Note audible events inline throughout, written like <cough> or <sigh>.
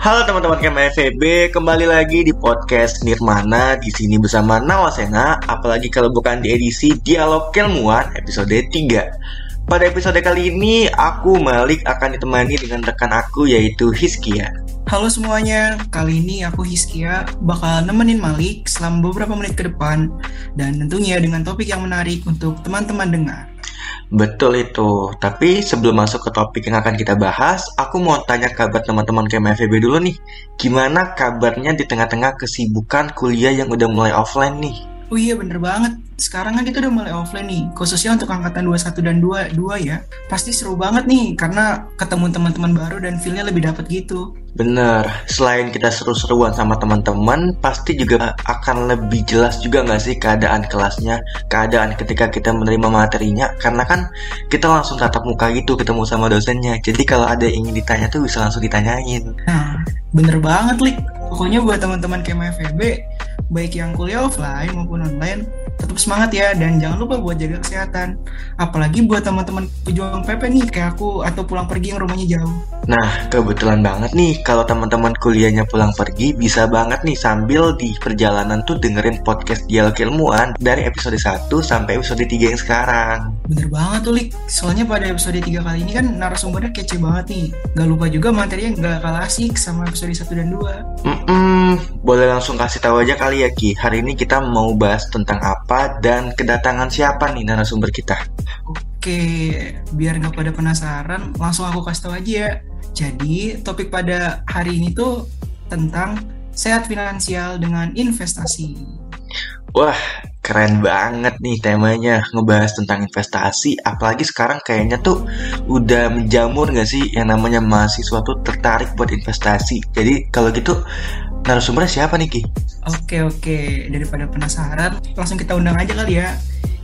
Halo teman-teman KMFB, kembali lagi di podcast Nirmana di sini bersama Nawasena, apalagi kalau bukan di edisi Dialog Kelmuan episode 3. Pada episode kali ini, aku Malik akan ditemani dengan rekan aku yaitu Hiskia. Halo semuanya, kali ini aku Hiskia bakal nemenin Malik selama beberapa menit ke depan dan tentunya dengan topik yang menarik untuk teman-teman dengar. Betul itu. Tapi sebelum masuk ke topik yang akan kita bahas, aku mau tanya kabar teman-teman KMFB dulu nih. Gimana kabarnya di tengah-tengah kesibukan kuliah yang udah mulai offline nih? Oh iya bener banget. Sekarang kan kita udah mulai offline nih, khususnya untuk angkatan 21 dan 22 ya. Pasti seru banget nih karena ketemu teman-teman baru dan feel-nya lebih dapet gitu. Bener, selain kita seru-seruan sama teman-teman, pasti juga akan lebih jelas juga nggak sih keadaan kelasnya, keadaan ketika kita menerima materinya, karena kan kita langsung tatap muka gitu ketemu sama dosennya. Jadi kalau ada yang ingin ditanya tuh bisa langsung ditanyain. Nah, bener banget, Lik. Pokoknya buat teman-teman KMFB, baik yang kuliah offline maupun online, tetap semangat ya dan jangan lupa buat jaga kesehatan. Apalagi buat teman-teman pejuang PP nih kayak aku atau pulang pergi yang rumahnya jauh. Nah, kebetulan banget nih kalau teman-teman kuliahnya pulang pergi bisa banget nih sambil di perjalanan tuh dengerin podcast Dialog Ilmuwan dari episode 1 sampai episode 3 yang sekarang. Bener banget tuh, Lik. Soalnya pada episode 3 kali ini kan narasumbernya kece banget nih. Gak lupa juga materinya gak kalah asik sama episode 1 dan 2. Hmm, boleh langsung kasih tahu aja kali ya Ki. Hari ini kita mau bahas tentang apa dan kedatangan siapa nih narasumber kita. Oke, biar nggak pada penasaran, langsung aku kasih tahu aja ya. Jadi, topik pada hari ini tuh tentang sehat finansial dengan investasi. Wah, keren banget nih temanya ngebahas tentang investasi. Apalagi sekarang kayaknya tuh udah menjamur gak sih yang namanya mahasiswa tuh tertarik buat investasi. Jadi kalau gitu narasumbernya siapa nih Ki? Oke oke, daripada penasaran, langsung kita undang aja kali ya.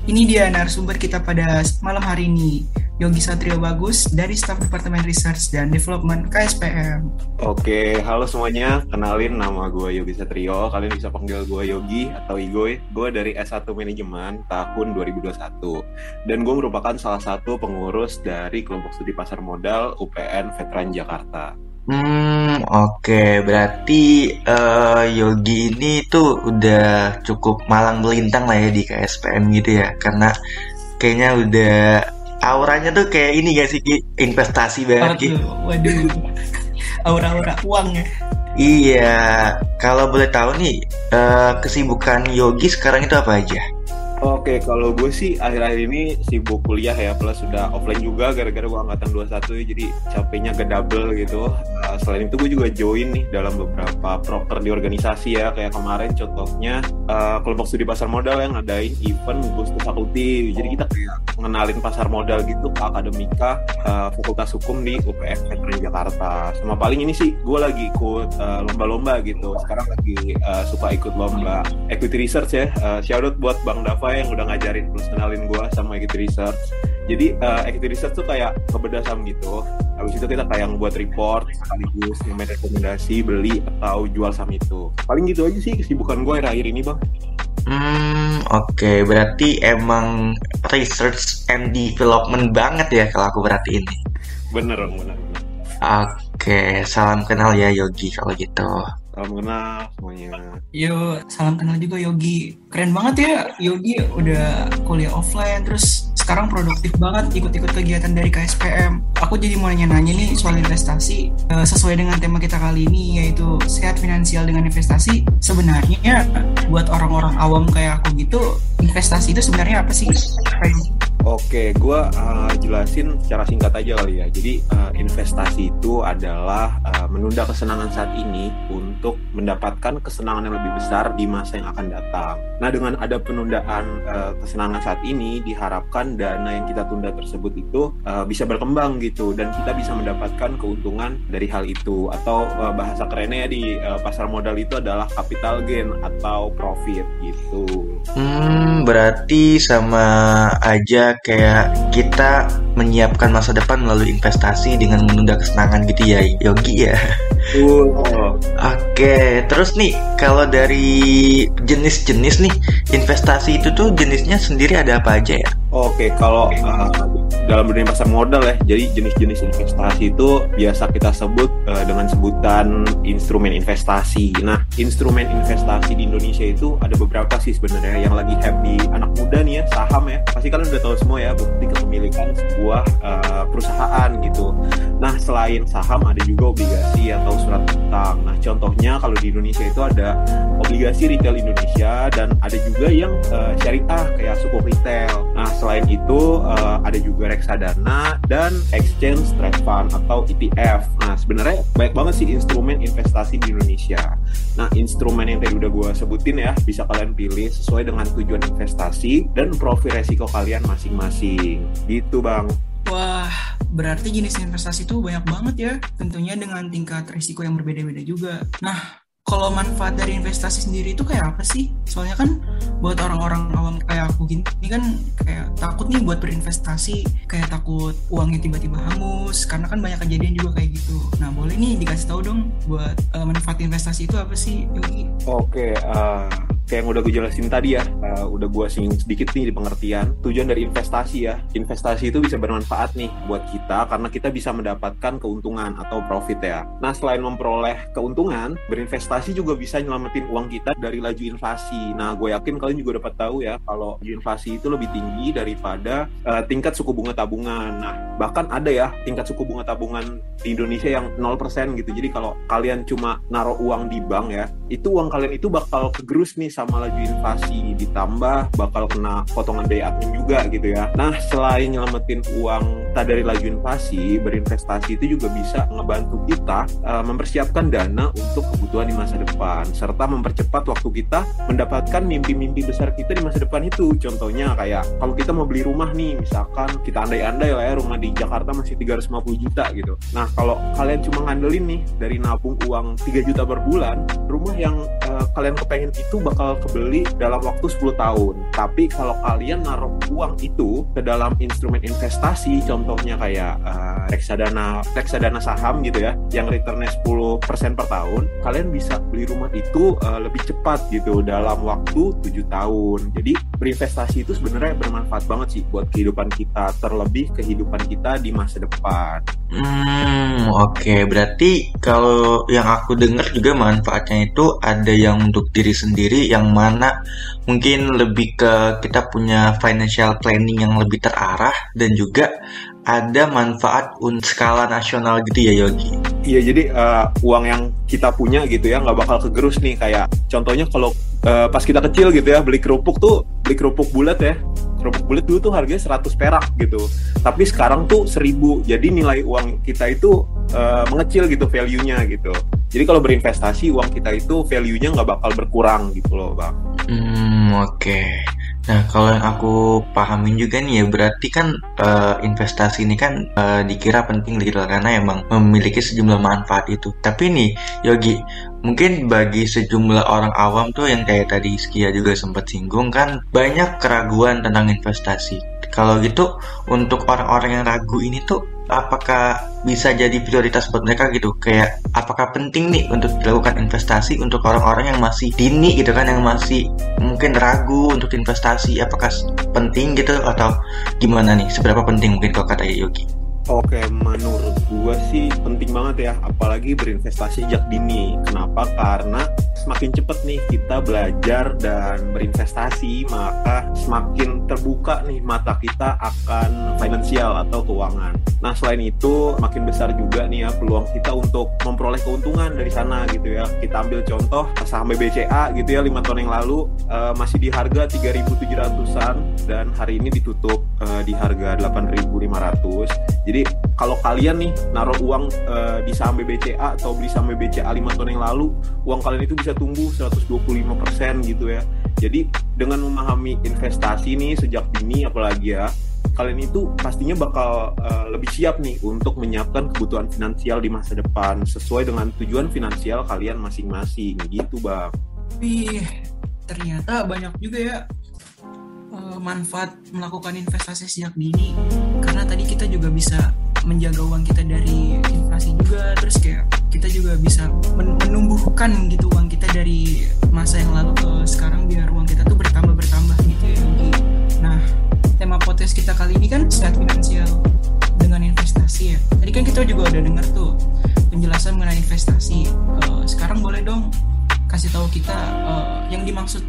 Ini dia narasumber kita pada malam hari ini, Yogi Satrio Bagus dari Staf Departemen Research dan Development KSPM. Oke, halo semuanya. Kenalin nama gue Yogi Satrio. Kalian bisa panggil gue Yogi atau Igoy. Gue dari S1 Manajemen tahun 2021. Dan gue merupakan salah satu pengurus dari kelompok studi pasar modal UPN Veteran Jakarta. Hmm, oke. Berarti uh, Yogi ini tuh udah cukup malang melintang lah ya di KSPM gitu ya. Karena kayaknya udah auranya tuh kayak ini gak sih Ki? Investasi banget Ki. Waduh. Aura-aura uang ya. Iya, kalau boleh tahu nih, uh, kesibukan Yogi sekarang itu apa aja? Oke, kalau gue sih akhir-akhir ini sibuk kuliah ya, plus sudah offline juga gara-gara gue angkatan 21 ya, jadi capeknya ke double gitu. Uh, selain itu gue juga join nih dalam beberapa proker di organisasi ya, kayak kemarin contohnya uh, kelompok studi pasar modal yang ngadain event Boost Fakulti. Jadi kita kayak mengenalin pasar modal gitu ke akademika uh, Fakultas Hukum di UPF Veteran Jakarta. Sama paling ini sih gue lagi ikut uh, lomba-lomba gitu. Sekarang lagi uh, suka ikut lomba equity research ya. Uh, shout out buat Bang Dava yang udah ngajarin terus kenalin gue sama equity research jadi uh, equity research tuh kayak kebedah saham gitu habis itu kita kayak buat report sekaligus ngemen rekomendasi beli atau jual saham itu paling gitu aja sih kesibukan gue akhir-akhir ini bang Hmm, oke. Okay. Berarti emang research and development banget ya kalau aku berarti ini. Bener, bener. bener. Oke, okay. salam kenal ya Yogi kalau gitu. Salam kenal semuanya. Yo, salam kenal juga Yogi. Keren banget ya Yogi udah kuliah offline terus sekarang produktif banget ikut-ikut kegiatan dari KSPM. Aku jadi mau nanya-nanya nih soal investasi uh, sesuai dengan tema kita kali ini yaitu sehat finansial dengan investasi. Sebenarnya buat orang-orang awam kayak aku gitu, investasi itu sebenarnya apa sih? Oke, gue uh, jelasin secara singkat aja kali ya. Jadi uh, investasi itu adalah uh, menunda kesenangan saat ini untuk mendapatkan kesenangan yang lebih besar di masa yang akan datang. Nah, dengan ada penundaan uh, kesenangan saat ini, diharapkan dana yang kita tunda tersebut itu uh, bisa berkembang gitu dan kita bisa mendapatkan keuntungan dari hal itu. Atau uh, bahasa kerennya di uh, pasar modal itu adalah capital gain atau profit gitu. Hmm, berarti sama aja kayak kita menyiapkan masa depan melalui investasi dengan menunda kesenangan gitu ya Yogi ya. Oh. Oke, terus nih kalau dari jenis-jenis nih investasi itu tuh jenisnya sendiri ada apa aja ya? Oke, kalau uh, dalam dunia pasar modal ya. Jadi jenis-jenis investasi itu biasa kita sebut uh, dengan sebutan instrumen investasi. Nah, instrumen investasi di Indonesia itu ada beberapa sih sebenarnya yang lagi di anak muda nih ya, saham ya. Pasti kalian udah tahu semua ya bukti kepemilikan sebuah uh, perusahaan gitu. Nah, selain saham ada juga obligasi atau surat utang. Nah, contohnya kalau di Indonesia itu ada obligasi retail Indonesia dan ada juga yang uh, syariah kayak suku retail. Nah, selain itu uh, ada juga reksadana dan exchange trade fund atau ETF. Nah, sebenarnya banyak banget sih instrumen investasi di Indonesia. Nah, instrumen yang tadi udah gue sebutin ya, bisa kalian pilih sesuai dengan tujuan investasi dan profil resiko kalian masing-masing. Gitu, Bang. Wah, berarti jenis investasi itu banyak banget ya. Tentunya dengan tingkat risiko yang berbeda-beda juga. Nah, kalau manfaat dari investasi sendiri itu kayak apa sih? Soalnya kan buat orang-orang awam kayak aku gini, ini kan kayak takut nih buat berinvestasi, kayak takut uangnya tiba-tiba hangus, karena kan banyak kejadian juga kayak gitu. Nah, boleh nih dikasih tahu dong buat uh, manfaat investasi itu apa sih, Yogi? Oke, uh, kayak yang udah gue jelasin tadi ya, uh, udah gue singgung sedikit nih di pengertian. Tujuan dari investasi ya, investasi itu bisa bermanfaat nih buat kita karena kita bisa mendapatkan keuntungan atau profit ya. Nah, selain memperoleh keuntungan, berinvestasi juga bisa nyelamatin uang kita dari laju inflasi. Nah, gue yakin kalian juga dapat tahu ya kalau inflasi itu lebih tinggi daripada uh, tingkat suku bunga tabungan. Nah, bahkan ada ya tingkat suku bunga tabungan di Indonesia yang 0% gitu. Jadi kalau kalian cuma naruh uang di bank ya, itu uang kalian itu bakal kegerus nih sama laju inflasi ditambah bakal kena potongan biaya admin juga gitu ya. Nah, selain nyelamatin uang kita dari laju inflasi, berinvestasi itu juga bisa ngebantu kita uh, mempersiapkan dana untuk kebutuhan di masa masa depan serta mempercepat waktu kita mendapatkan mimpi-mimpi besar kita di masa depan itu contohnya kayak kalau kita mau beli rumah nih misalkan kita andai-andai lah ya rumah di Jakarta masih 350 juta gitu nah kalau kalian cuma ngandelin nih dari nabung uang 3 juta per bulan rumah yang uh, kalian kepengen itu bakal kebeli dalam waktu 10 tahun tapi kalau kalian naruh uang itu ke dalam instrumen investasi contohnya kayak uh, reksadana reksadana saham gitu ya yang returnnya 10% per tahun kalian bisa beli rumah itu uh, lebih cepat gitu dalam waktu tujuh tahun. Jadi berinvestasi itu sebenarnya bermanfaat banget sih buat kehidupan kita, terlebih kehidupan kita di masa depan. Hmm, oke. Okay. Berarti kalau yang aku dengar juga manfaatnya itu ada yang untuk diri sendiri, yang mana mungkin lebih ke kita punya financial planning yang lebih terarah dan juga ada manfaat untuk skala nasional gitu ya Yogi. Iya jadi uh, uang yang kita punya gitu ya nggak bakal kegerus nih kayak contohnya kalau uh, pas kita kecil gitu ya beli kerupuk tuh beli kerupuk bulat ya kerupuk bulat dulu tuh harganya 100 perak gitu tapi sekarang tuh 1000 jadi nilai uang kita itu uh, mengecil gitu value-nya gitu jadi kalau berinvestasi uang kita itu value-nya nggak bakal berkurang gitu loh bang. Hmm oke. Okay. Nah, kalau yang aku pahamin juga nih ya, berarti kan uh, investasi ini kan uh, dikira penting gitu karena emang memiliki sejumlah manfaat itu. Tapi nih, Yogi, mungkin bagi sejumlah orang awam tuh yang kayak tadi Skia juga sempat singgung kan banyak keraguan tentang investasi. Kalau gitu, untuk orang-orang yang ragu ini tuh apakah bisa jadi prioritas buat mereka gitu? Kayak apakah penting nih untuk dilakukan investasi untuk orang-orang yang masih dini gitu kan yang masih mungkin ragu untuk investasi? Apakah penting gitu atau gimana nih? Seberapa penting mungkin kalau kata Yogi Oke, menurut gue sih penting banget ya, apalagi berinvestasi sejak dini. Kenapa? Karena semakin cepat nih kita belajar dan berinvestasi, maka semakin terbuka nih mata kita akan finansial atau keuangan. Nah, selain itu, makin besar juga nih ya peluang kita untuk memperoleh keuntungan dari sana gitu ya. Kita ambil contoh saham BBCA gitu ya, lima tahun yang lalu uh, masih di harga 3.700-an dan hari ini ditutup uh, di harga 8.500. Jadi kalau kalian nih naruh uang uh, di saham BBCA atau beli saham BBCA 5 tahun yang lalu, uang kalian itu bisa tumbuh 125% gitu ya. Jadi dengan memahami investasi nih sejak dini apalagi ya, kalian itu pastinya bakal uh, lebih siap nih untuk menyiapkan kebutuhan finansial di masa depan sesuai dengan tujuan finansial kalian masing-masing gitu, Bang. Tapi ternyata banyak juga ya uh, manfaat melakukan investasi sejak dini karena juga bisa menjaga uang kita dari inflasi juga terus kayak kita juga bisa men menumbuhkan gitu uang kita dari masa yang lalu ke sekarang biar uang kita tuh bertambah bertambah gitu ya Nah tema podcast kita kali ini kan sehat finansial kita juga udah dengar tuh penjelasan mengenai investasi. Uh, sekarang boleh dong kasih tahu kita uh, yang dimaksud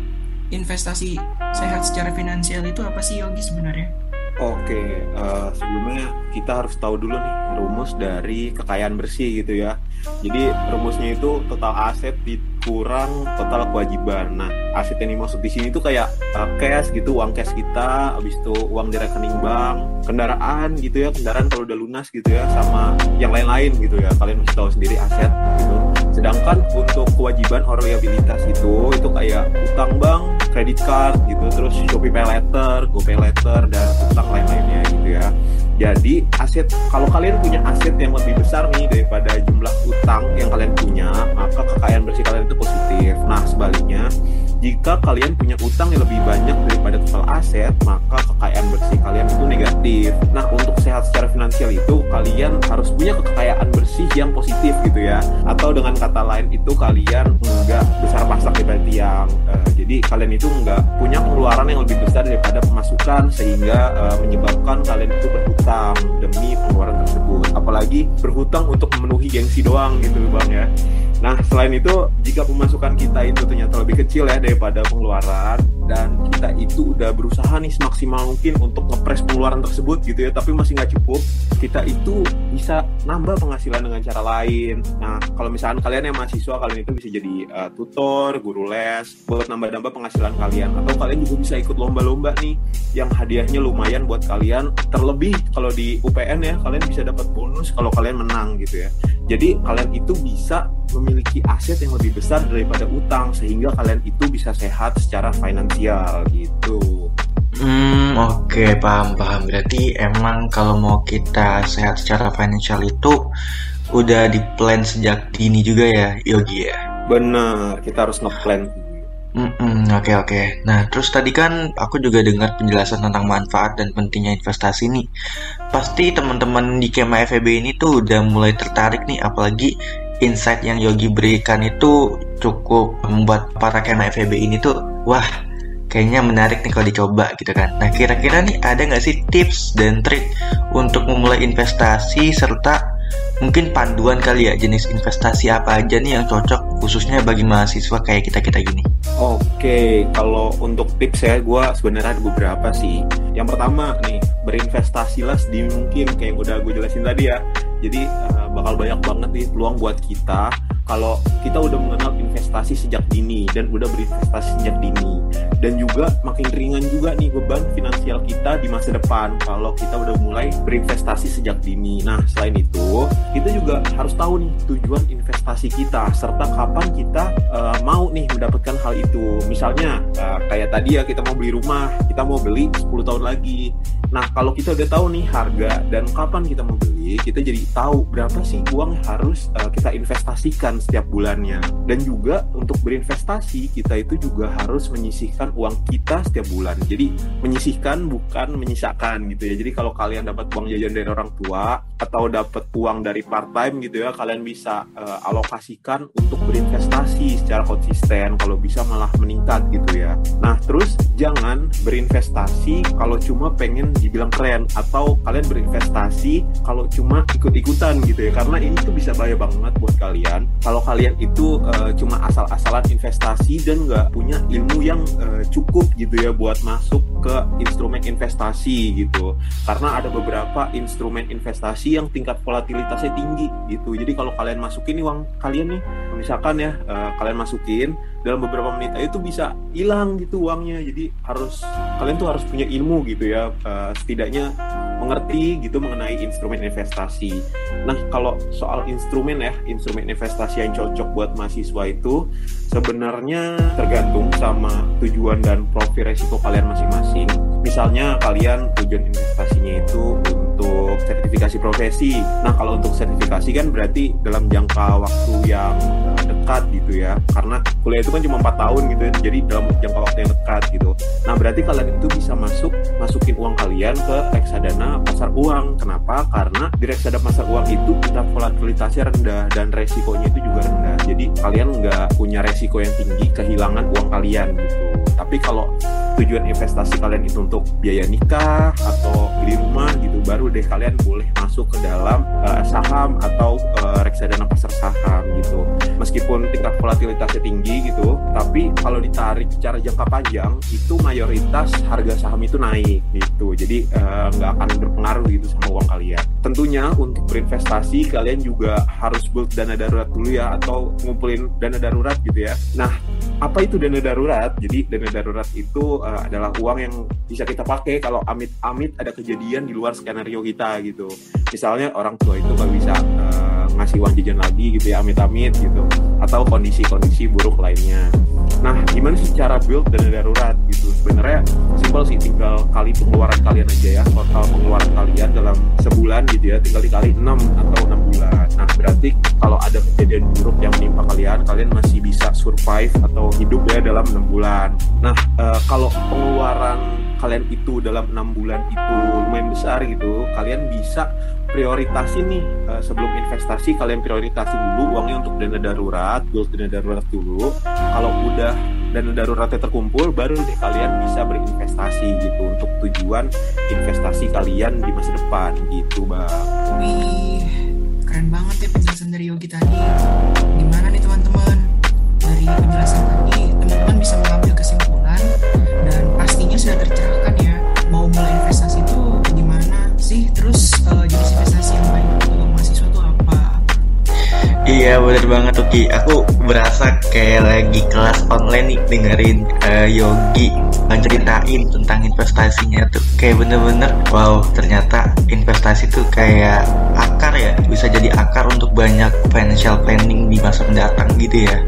investasi sehat secara finansial itu apa sih Yogi sebenarnya? Oke, uh, sebelumnya kita harus tahu dulu nih rumus dari kekayaan bersih gitu ya. Jadi rumusnya itu total aset dikurang total kewajiban. Nah, aset yang dimaksud di sini tuh kayak uh, cash gitu, uang cash kita, habis itu uang di rekening bank, kendaraan gitu ya, kendaraan kalau udah lunas gitu ya, sama yang lain-lain gitu ya. Kalian mesti tahu sendiri aset gitu. Sedangkan untuk kewajiban or liabilitas itu itu kayak utang bank, kredit card gitu, terus Shopee Pay Letter, GoPay Letter dan utang lain-lainnya gitu ya. Jadi aset kalau kalian punya aset yang lebih besar nih daripada jumlah utang yang kalian punya, maka kekayaan bersih kalian itu positif. Nah, sebaliknya, jika kalian punya utang yang lebih banyak daripada total aset, maka kekayaan bersih kalian itu negatif. Nah, untuk sehat secara finansial itu kalian harus punya kekayaan bersih yang positif gitu ya. Atau dengan kata lain itu kalian enggak besar pasak daripada tiang. Uh, jadi kalian itu enggak punya pengeluaran yang lebih besar daripada pemasukan sehingga uh, menyebabkan kalian itu berhutang demi pengeluaran tersebut. Apalagi berhutang untuk memenuhi gengsi doang gitu bang ya. Nah, selain itu, jika pemasukan kita itu ternyata lebih kecil ya daripada pengeluaran, dan kita itu udah berusaha nih semaksimal mungkin untuk ngepres pengeluaran tersebut gitu ya, tapi masih nggak cukup, kita itu bisa nambah penghasilan dengan cara lain. Nah, kalau misalkan kalian yang mahasiswa, kalian itu bisa jadi uh, tutor, guru les, buat nambah-nambah penghasilan kalian. Atau kalian juga bisa ikut lomba-lomba nih, yang hadiahnya lumayan buat kalian. Terlebih kalau di UPN ya, kalian bisa dapat bonus kalau kalian menang gitu ya. Jadi kalian itu bisa memiliki aset yang lebih besar daripada utang sehingga kalian itu bisa sehat secara finansial gitu. Hmm, oke okay, paham paham. Berarti emang kalau mau kita sehat secara finansial itu udah di plan sejak dini juga ya, Yogi ya. Bener, kita harus ngeplan Hmm, oke okay, oke. Okay. Nah, terus tadi kan aku juga dengar penjelasan tentang manfaat dan pentingnya investasi nih. Pasti teman-teman di Kema FEB ini tuh udah mulai tertarik nih, apalagi insight yang Yogi berikan itu cukup membuat para Kema FEB ini tuh, wah, kayaknya menarik nih kalau dicoba gitu kan. Nah, kira-kira nih ada nggak sih tips dan trik untuk memulai investasi serta mungkin panduan kali ya jenis investasi apa aja nih yang cocok khususnya bagi mahasiswa kayak kita kita gini. Oke, kalau untuk tips ya, gue sebenarnya ada beberapa sih. Yang pertama nih, berinvestasilah sedini mungkin kayak yang udah gue jelasin tadi ya. Jadi uh, bakal banyak banget nih peluang buat kita kalau kita udah mengenal investasi sejak dini dan udah berinvestasi sejak dini dan juga makin ringan juga nih beban finansial kita di masa depan kalau kita udah mulai berinvestasi sejak dini. Nah, selain itu, kita juga harus tahu nih tujuan investasi kita serta kapan kita uh, mau nih mendapatkan hal itu. Misalnya uh, kayak tadi ya kita mau beli rumah, kita mau beli 10 tahun lagi. Nah, kalau kita udah tahu nih harga dan kapan kita mau beli, kita jadi tahu berapa sih uang yang harus uh, kita investasikan setiap bulannya. Dan juga untuk berinvestasi, kita itu juga harus menyisihkan uang kita setiap bulan. Jadi menyisihkan bukan menyisakan gitu ya. Jadi kalau kalian dapat uang jajan dari orang tua atau dapat uang dari part time gitu ya, kalian bisa uh, alokasikan untuk berinvestasi secara konsisten. Kalau bisa malah meningkat gitu ya. Nah, terus jangan berinvestasi kalau cuma pengen dibilang keren atau kalian berinvestasi kalau cuma ikut-ikutan gitu ya karena ini tuh bisa bahaya banget buat kalian kalau kalian itu uh, cuma asal-asalan investasi dan nggak punya ilmu yang uh, cukup gitu ya buat masuk ke instrumen investasi gitu. Karena ada beberapa instrumen investasi yang tingkat volatilitasnya tinggi gitu. Jadi kalau kalian masukin uang kalian nih misalkan ya uh, kalian masukin dalam beberapa menit itu bisa hilang gitu uangnya. Jadi harus kalian tuh harus punya ilmu gitu ya uh, setidaknya mengerti gitu mengenai instrumen investasi. Nah, kalau soal instrumen ya, instrumen investasi yang cocok buat mahasiswa itu sebenarnya tergantung sama tujuan dan profil resiko kalian masing-masing. Misalnya kalian tujuan investasinya itu untuk sertifikasi profesi. Nah, kalau untuk sertifikasi kan berarti dalam jangka waktu yang dekat gitu ya. Karena kuliah itu kan cuma 4 tahun gitu ya. Jadi dalam jangka waktu yang dekat gitu. Nah, berarti kalian itu bisa masuk masukin uang kalian ke reksadana pasar uang. Kenapa? Karena di reksadana pasar uang itu kita volatilitasnya rendah dan resikonya itu juga rendah. Jadi kalian nggak punya resiko yang tinggi kehilangan uang kalian gitu. Tapi kalau tujuan investasi kalian itu untuk biaya nikah atau beli rumah gitu, baru deh kalian boleh masuk ke dalam uh, saham atau uh, reksadana pasar saham gitu. Meskipun tingkat volatilitasnya tinggi gitu tapi kalau ditarik secara jangka panjang itu mayoritas harga saham itu naik gitu. Jadi nggak uh, akan berpengaruh gitu sama uang kalian. Tentunya untuk berinvestasi kalian juga harus build dana darurat dulu ya atau ngumpulin dana darurat gitu ya. Nah apa itu dana darurat? Jadi dana darurat itu uh, adalah uang yang bisa kita pakai kalau amit-amit ada kejadian di luar skenario kita gitu. Misalnya orang tua itu nggak bisa uh, ngasih uang jajan lagi gitu ya amit-amit gitu. Atau kondisi-kondisi buruk lainnya. Nah gimana sih cara build dana darurat gitu? Sebenarnya simpel sih tinggal kali pengeluaran kalian aja ya. Total pengeluaran kalian dalam sebulan gitu ya tinggal dikali 6 atau 6 bulan. Nah berarti kalau ada kejadian buruk yang menimpa kalian kalian masih bisa survive atau hidup ya dalam 6 bulan. Nah uh, kalau pengeluaran kalian itu dalam enam bulan itu lumayan besar gitu kalian bisa prioritasin nih uh, sebelum investasi kalian prioritasin dulu uangnya untuk dana darurat build dana darurat dulu. Kalau udah dana daruratnya terkumpul baru deh kalian bisa berinvestasi gitu untuk tujuan investasi kalian di masa depan gitu bang Tuki Aku berasa kayak lagi kelas online nih dengerin uh, Yogi Ngeceritain tentang investasinya tuh. Kayak bener-bener Wow ternyata investasi tuh kayak akar ya. Bisa jadi akar untuk banyak financial planning di masa mendatang gitu ya.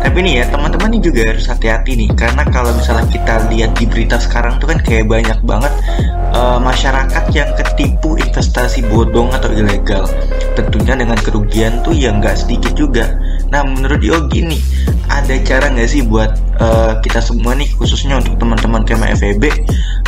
Tapi nih ya teman-teman ini juga harus hati-hati nih. Karena kalau misalnya kita lihat di berita sekarang tuh kan kayak banyak banget uh, masyarakat yang ketipu investasi bodong atau ilegal. Tentunya dengan kerugian tuh yang nggak sedikit juga. Nah menurut Yogi nih ada cara nggak sih buat uh, kita semua nih khususnya untuk teman-teman Kema FEB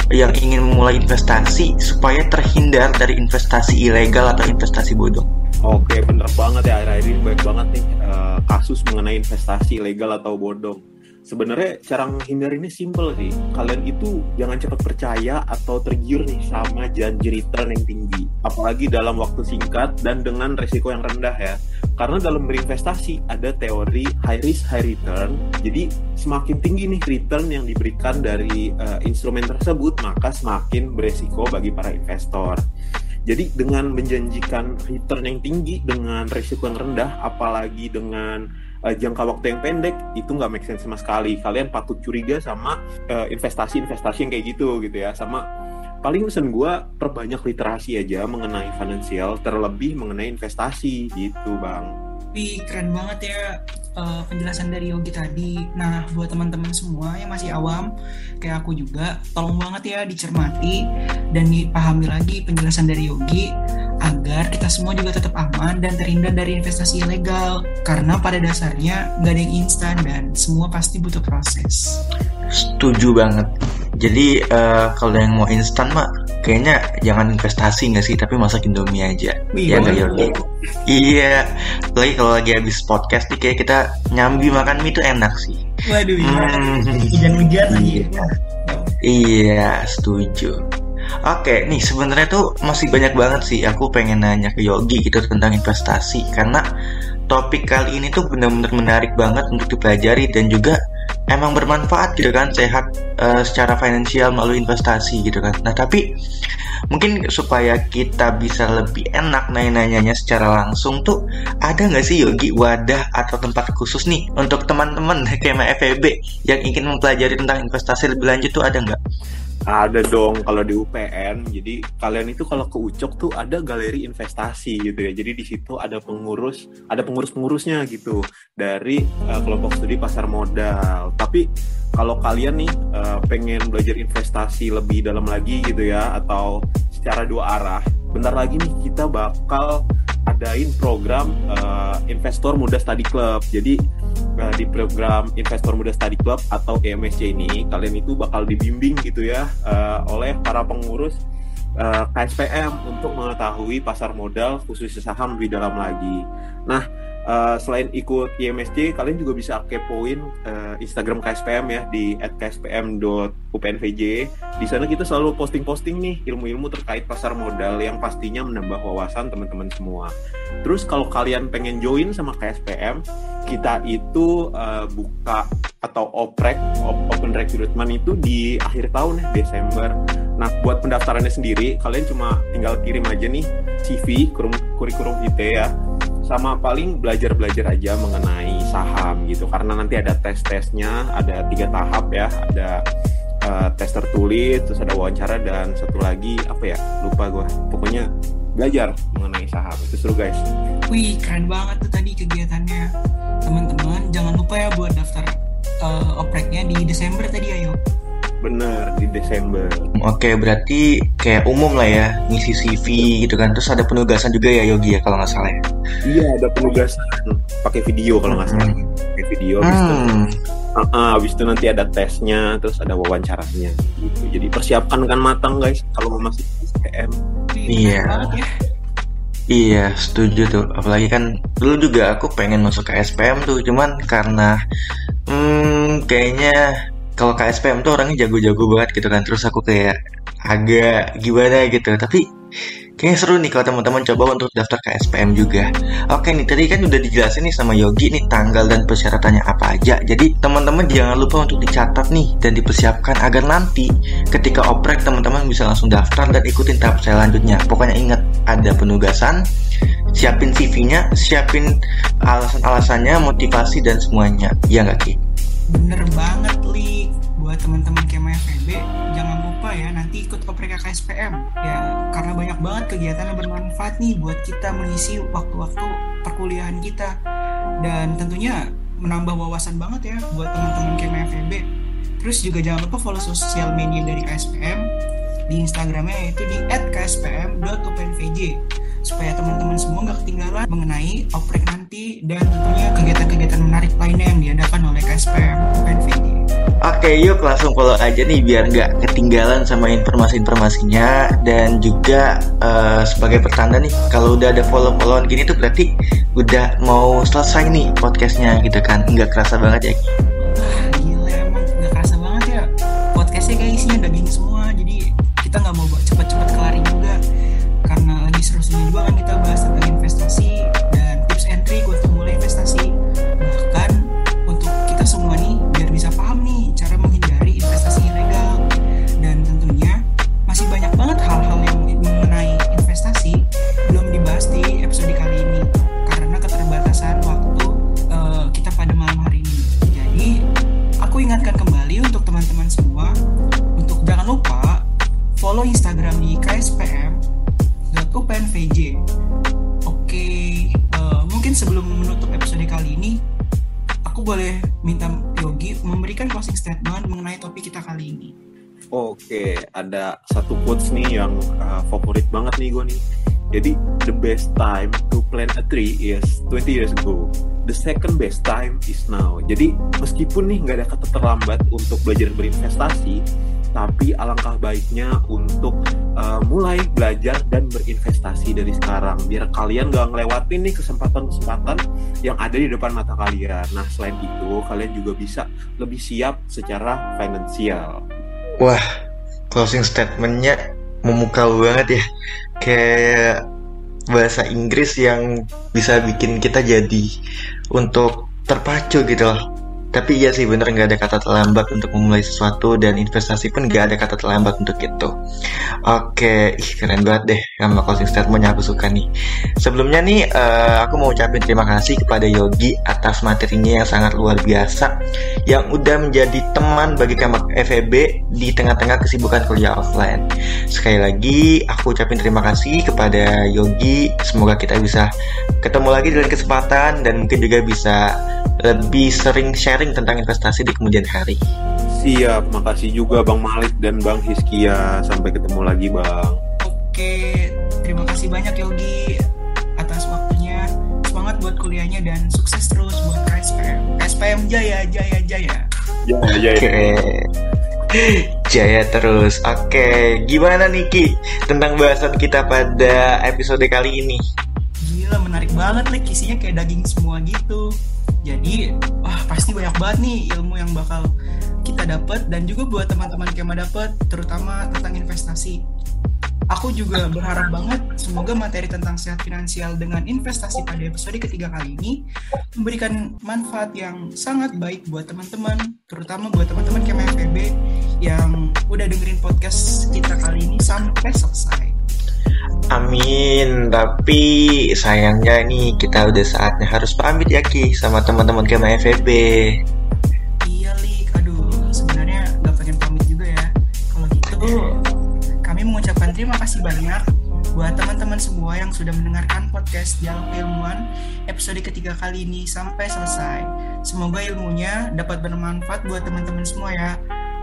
yang ingin memulai investasi supaya terhindar dari investasi ilegal atau investasi bodong? Oke, bener banget ya akhir-akhir ini banyak banget nih uh, kasus mengenai investasi legal atau bodong. Sebenarnya cara menghindar ini simple sih. Kalian itu jangan cepat percaya atau tergiur nih sama janji return yang tinggi. Apalagi dalam waktu singkat dan dengan resiko yang rendah ya. Karena dalam berinvestasi ada teori high risk high return. Jadi semakin tinggi nih return yang diberikan dari uh, instrumen tersebut, maka semakin beresiko bagi para investor. Jadi dengan menjanjikan return yang tinggi dengan risiko yang rendah, apalagi dengan uh, jangka waktu yang pendek, itu nggak make sense sama sekali. Kalian patut curiga sama investasi investasi-investasi yang kayak gitu gitu ya, sama paling pesan gue perbanyak literasi aja mengenai finansial, terlebih mengenai investasi gitu bang. Wih keren banget ya uh, penjelasan dari Yogi tadi. Nah, buat teman-teman semua yang masih awam, kayak aku juga, tolong banget ya dicermati dan dipahami lagi penjelasan dari Yogi agar kita semua juga tetap aman dan terhindar dari investasi ilegal. Karena pada dasarnya nggak ada yang instan dan semua pasti butuh proses. Setuju banget. Jadi uh, kalau yang mau instan mak kayaknya jangan investasi nggak sih tapi masak indomie aja. Wih, ya nggak Yogi? Iya. Lagi kalau lagi habis podcast nih kayak kita nyambi makan mie itu enak sih. Waduh, iya. Hmm. Hujan-hujan lagi. Iya. iya, setuju. Oke, nih sebenarnya tuh masih banyak banget sih aku pengen nanya ke Yogi gitu tentang investasi karena topik kali ini tuh benar-benar menarik banget untuk dipelajari dan juga emang bermanfaat gitu kan sehat uh, secara finansial melalui investasi gitu kan. Nah tapi mungkin supaya kita bisa lebih enak nanya-nanyanya secara langsung tuh ada nggak sih Yogi wadah atau tempat khusus nih untuk teman-teman <laughs> kayak FEB yang ingin mempelajari tentang investasi lebih lanjut tuh ada nggak? Ada dong kalau di UPN. Jadi kalian itu kalau ke Ucok tuh ada galeri investasi gitu ya. Jadi di situ ada pengurus, ada pengurus-pengurusnya gitu dari uh, kelompok studi pasar modal. Tapi kalau kalian nih uh, pengen belajar investasi lebih dalam lagi gitu ya atau secara dua arah, bentar lagi nih kita bakal adain program uh, Investor Muda Study Club. Jadi di program Investor Muda Study Club atau EMSC ini kalian itu bakal dibimbing gitu ya uh, oleh para pengurus uh, KSPM untuk mengetahui pasar modal khususnya saham lebih dalam lagi. Nah, Uh, selain ikut IMSC, kalian juga bisa kepoin uh, Instagram KSPM ya di @kspm.upnvj. Di sana kita selalu posting-posting nih ilmu-ilmu terkait pasar modal yang pastinya menambah wawasan teman-teman semua. Terus kalau kalian pengen join sama KSPM, kita itu uh, buka atau oprek open recruitment itu di akhir tahun ya Desember. Nah buat pendaftarannya sendiri, kalian cuma tinggal kirim aja nih CV kurikulum IT ya sama paling belajar-belajar aja mengenai saham gitu. Karena nanti ada tes-tesnya ada tiga tahap ya. Ada uh, tes tertulis terus ada wawancara dan satu lagi apa ya lupa gue pokoknya belajar mengenai saham. Itu seru guys. Wih keren banget tuh tadi kegiatannya. Teman-teman jangan lupa ya buat daftar uh, opreknya di Desember tadi ayo Bener, di Desember. Oke, berarti kayak umum lah ya, ngisi CV gitu kan. Terus ada penugasan juga ya Yogi ya kalau nggak salah ya? Iya, ada penugasan. Pakai video kalau nggak salah. Hmm. Pakai video, hmm. itu, uh, uh, habis itu nanti ada tesnya, terus ada wawancaranya. Gitu. Jadi persiapkan kan matang guys kalau mau masuk SPM. Iya. Ya. Iya, setuju tuh. Apalagi kan dulu juga aku pengen masuk ke SPM tuh, cuman karena hmm, kayaknya kalau KSPM tuh orangnya jago-jago banget gitu kan. Terus aku kayak agak gimana gitu. Tapi kayaknya seru nih kalau teman-teman coba untuk daftar KSPM juga. Oke nih tadi kan udah dijelasin nih sama Yogi nih tanggal dan persyaratannya apa aja. Jadi teman-teman jangan lupa untuk dicatat nih dan dipersiapkan agar nanti ketika oprek teman-teman bisa langsung daftar dan ikutin tahap selanjutnya. Pokoknya ingat ada penugasan siapin CV-nya siapin alasan-alasannya motivasi dan semuanya. Ya nggak Ki? bener banget li buat teman-teman Kema FEB jangan lupa ya nanti ikut oprek KSPM ya karena banyak banget kegiatan yang bermanfaat nih buat kita mengisi waktu-waktu perkuliahan kita. Dan tentunya menambah wawasan banget ya buat teman-teman Kema FEB terus juga jangan lupa follow sosial media dari KSPM di Instagramnya yaitu di @kspm.upnvj supaya teman-teman semua nggak ketinggalan mengenai oprek nanti dan tentunya kegiatan-kegiatan menarik lainnya yang diadakan oleh KSPM UNVD. Oke yuk langsung follow aja nih biar nggak ketinggalan sama informasi-informasinya. Dan juga uh, sebagai pertanda nih kalau udah ada follow-followan gini tuh berarti udah mau selesai nih podcastnya gitu kan. Nggak kerasa banget ya ada satu quotes nih yang uh, favorit banget nih gue nih. Jadi, the best time to plant a tree is 20 years ago. The second best time is now. Jadi, meskipun nih nggak ada kata terlambat untuk belajar berinvestasi, tapi alangkah baiknya untuk uh, mulai belajar dan berinvestasi dari sekarang biar kalian gak ngelewatin nih kesempatan-kesempatan yang ada di depan mata kalian. Nah selain itu kalian juga bisa lebih siap secara finansial. Wah closing statementnya memukau banget ya. Kayak bahasa Inggris yang bisa bikin kita jadi untuk terpacu gitu loh tapi iya sih bener nggak ada kata terlambat untuk memulai sesuatu dan investasi pun nggak ada kata terlambat untuk itu. Oke, ih keren banget deh sama closing statementnya aku suka nih. Sebelumnya nih uh, aku mau ucapin terima kasih kepada Yogi atas materinya yang sangat luar biasa yang udah menjadi teman bagi kamak FEB di tengah-tengah kesibukan kuliah offline. Sekali lagi aku ucapin terima kasih kepada Yogi. Semoga kita bisa ketemu lagi dengan kesempatan dan mungkin juga bisa lebih sering sharing tentang investasi di kemudian hari. Siap, makasih juga Bang Malik dan Bang Hiskia. Sampai ketemu lagi Bang. Oke, terima kasih banyak Yogi atas waktunya. Semangat buat kuliahnya dan sukses terus buat KSPM. KSPM Jaya, Jaya, Jaya. Jaya, Jaya. Oke. Jaya terus. Oke, gimana Niki tentang bahasan kita pada episode kali ini? Gila, menarik banget like isinya kayak daging semua gitu jadi wah pasti banyak banget nih ilmu yang bakal kita dapat dan juga buat teman-teman Kema dapat terutama tentang investasi Aku juga berharap banget semoga materi tentang sehat finansial dengan investasi pada episode ketiga kali ini memberikan manfaat yang sangat baik buat teman-teman, terutama buat teman-teman Kema yang udah dengerin podcast kita kali ini sampai selesai. Amin, tapi sayangnya nih kita udah saatnya harus pamit ya Ki sama teman-teman Kema FEB. Iya, Lik. Aduh, sebenarnya gak pengen pamit juga ya. Kalau gitu, kami mengucapkan terima kasih banyak buat teman-teman semua yang sudah mendengarkan podcast Dialog Ilmuwan episode ketiga kali ini sampai selesai. Semoga ilmunya dapat bermanfaat buat teman-teman semua ya.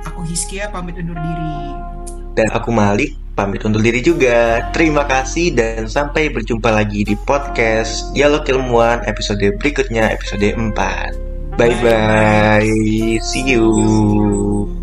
Aku Hiskia pamit undur diri. Dan aku Malik pamit undur diri juga. Terima kasih dan sampai berjumpa lagi di podcast Dialog Ilmuwan episode berikutnya episode 4. Bye bye. See you.